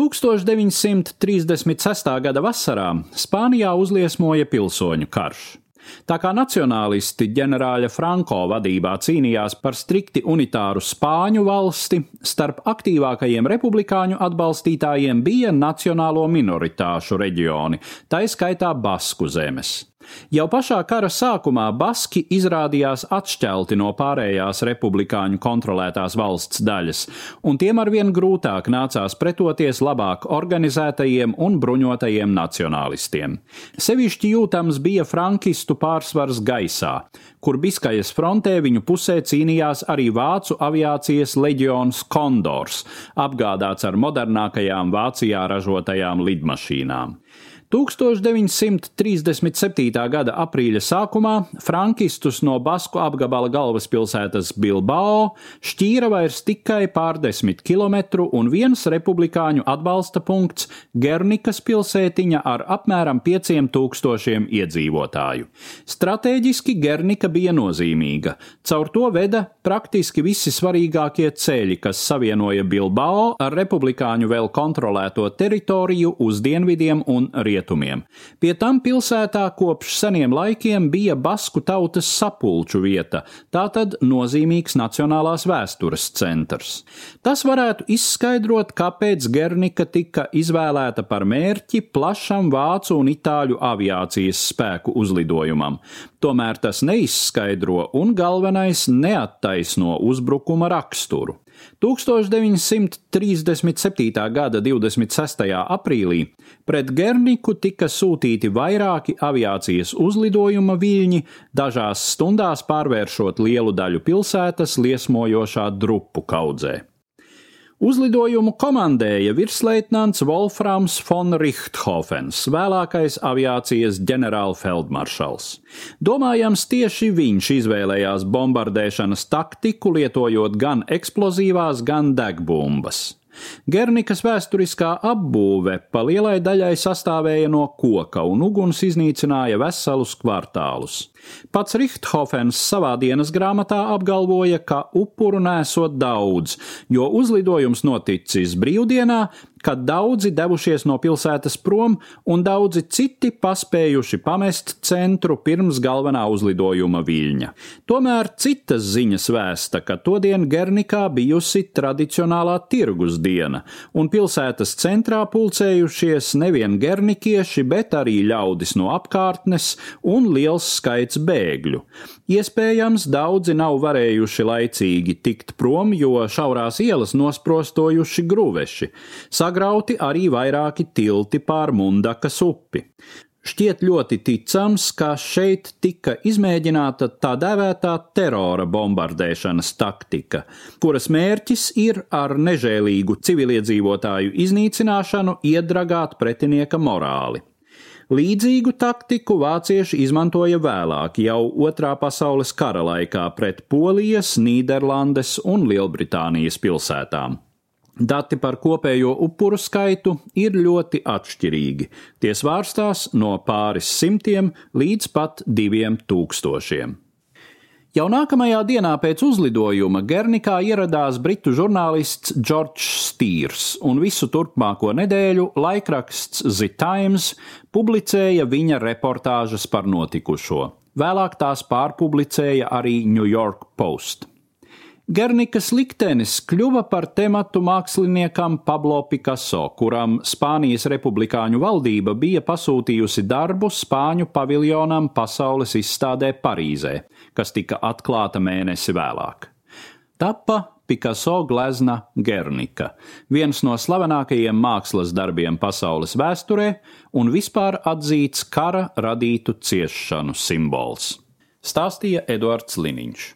1936. gada vasarā Spānijā uzliesmoja pilsoņu karš. Tā kā nacionālisti ģenerāļa Franko vadībā cīnījās par strikti unitāru Spāņu valsti, starp aktīvākajiem republikāņu atbalstītājiem bija nacionālo minoritāšu reģioni, tā izskaitā Basku zemes. Jau pašā kara sākumā Baski izrādījās atšķelti no pārējās republikāņu kontrolētās valsts daļas, un tiem arvien grūtāk nācās pretoties labāk organizētajiem un bruņotajiem nacionālistiem. Sevišķi jūtams bija frankistu pārsvars gaisā, kur Biskajas frontē viņu pusē cīnījās arī vācu aviācijas leģions Kondors, apgādāts ar modernākajām Vācijā ražotajām lidmašīnām. 1937. gada aprīļa sākumā frankistus no Basku apgabala galvaspilsētas Bilbao šķīra vairs tikai pārdesmit kilometru un viens republikāņu atbalsta punkts Gernikas pilsētiņa ar apmēram pieciem tūkstošiem iedzīvotāju. Stratēģiski Gernika bija nozīmīga, caur to veda praktiski visi svarīgākie ceļi, kas savienoja Bilbao ar republikāņu vēl kontrolēto teritoriju uz dienvidiem un rietumiem rietumiem. Pie tam pilsētā kopš seniem laikiem bija basku tautas sapulču vieta, tātad nozīmīgs nacionālās vēstures centrs. Tas varētu izskaidrot, kāpēc Gernika tika izvēlēta par mērķi plašam vācu un itāļu aviācijas spēku uzlidojumam. Tomēr tas neizskaidro un galvenais neattaisno uzbrukuma raksturu. 1937. gada 26. aprīlī pret Gerniku tika sūtīti vairāki aviācijas uzlidojuma viļņi, dažās stundās pārvēršot lielu daļu pilsētas liesmojošā drupu kaudzē. Uzlidojumu komandēja virsleitnants Wolframs von Richthofens, vēlākais aviācijas ģenerālfeldmaršals. Domājams, tieši viņš izvēlējās bombardēšanas taktiku, lietojot gan eksplozīvās, gan degbumbas. Gernikas vēsturiskā apbūve pa lielai daļai sastāvēja no koka, un uguns iznīcināja veselus kvartālus. Pats Richthofens savā dienas grāmatā apgalvoja, ka upuru nesot daudz, jo uzlidojums noticis brīvdienā, kad daudzi devušies no pilsētas prom, un daudzi citi paspējuši pamest centru pirms galvenā uzlidojuma viļņa. Tomēr citas ziņas vēsta, ka todien Gernikā bijusi tradicionālā tirgus diena, un pilsētas centrā pulcējušies nevien gernikieši, bet arī ļaudis no apkārtnes un liels skaits bēgļu. Iespējams, daudzi nav varējuši laicīgi tikt prom, jo šaurās ielas nosprostojuši gruveši. Sagrauti arī vairāki tilti pār Mundakas upi. Šķiet ļoti ticams, ka šeit tika izmēģināta tā dēvētā terora bombardēšanas taktika, kuras mērķis ir ar nežēlīgu civiliedzīvotāju iznīcināšanu iedragāt pretinieka morāli. Līdzīgu taktiku vācieši izmantoja vēlāk, jau Otrā pasaules kara laikā pret Polijas, Nīderlandes un Lielbritānijas pilsētām. Dati par kopējo upuru skaitu ir ļoti atšķirīgi. Tie svārstās no pāris simtiem līdz pat diviem tūkstošiem. Jau nākamajā dienā pēc uzlidojuma Gernikā ieradās britu žurnālists Džordžs Stīrs, un visu turpmāko nedēļu laikraksts The Times publicēja viņa reportāžas par notikušo. Vēlāk tās pārpublicēja arī New York Post. Gernikas liktenis kļuva par tematu māksliniekam Pablo Picasso, kuram Spānijas republikāņu valdība bija pasūtījusi darbu Spāņu paviljonam pasaules izstādē Parīzē, kas tika atklāta mēnesi vēlāk. Tappa Picasso glezna Gernika, viens no slavenākajiem mākslas darbiem pasaules vēsturē un vispār atzīts kara radītu ciešanu simbols. Stāstīja Eduards Liniņš.